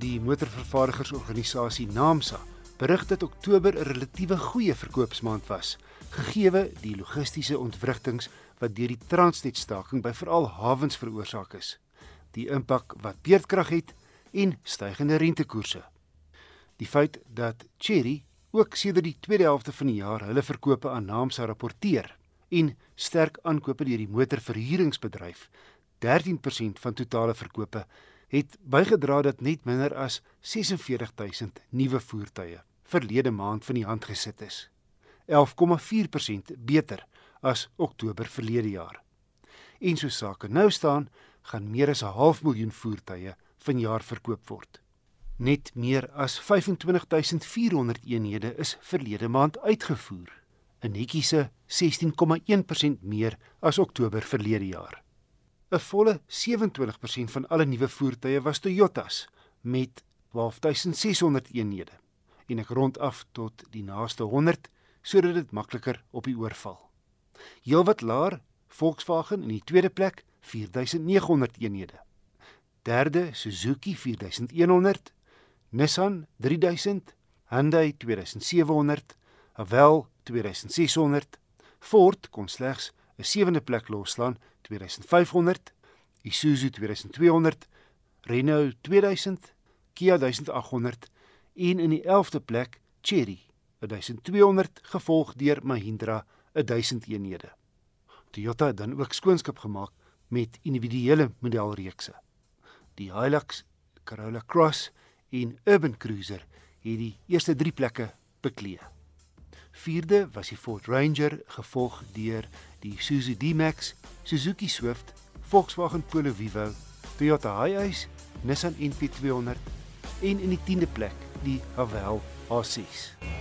Die motorvervaardigersorganisasie NAMSA berig dat Oktober 'n relatiewe goeie verkoopsmaand was, gegee die logistiese ontwrigtinge wat deur die Transnet-staking by veral hawens veroorsaak is, die impak wat beerdkrag het en stygende rentekoerse. Die feit dat Cherry ook sedert die tweede helfte van die jaar hulle verkope aan NAMSA rapporteer en sterk aankope deur die motorverhuuringsbedryf 13% van totale verkope het bygedra dat net minder as 46000 nuwe voertuie verlede maand van die hand gesit is. 11,4% beter as Oktober verlede jaar. En so sake nou staan, gaan meer as 'n half miljoen voertuie vanjaar verkoop word. Net meer as 25400 eenhede is verlede maand uitgevoer, 'n netjiese 16,1% meer as Oktober verlede jaar. 'n Volle 27% van alle nuwe voertuie was Toyotas met 12600 eenhede. En ek rond af tot die naaste 100 sodat dit makliker op die oor val. Heelwat laer Volkswagen in die tweede plek 4900 eenhede. Derde Suzuki 4100, Nissan 3000, Hyundai 2700, Haval 2600, Ford kon slegs 'n sewende plek loslaan 2500, Isuzu 2200, Renault 2000, Kia 1800 en in die 11de plek Chery 1200 gevolg deur Mahindra 1000 eenhede. Toyota het dan ook skoonskip gemaak met individuele modelreekse. Die Hilux, Corolla Cross en Urban Cruiser het die eerste 3 plekke beklee. Vierde was die Ford Ranger gevolg deur die Isuzu D-Max, Suzuki Swift, Volkswagen Polo Vivo, Toyota Hiace, Nissan NP200 en in die 10de plek die Haval H6.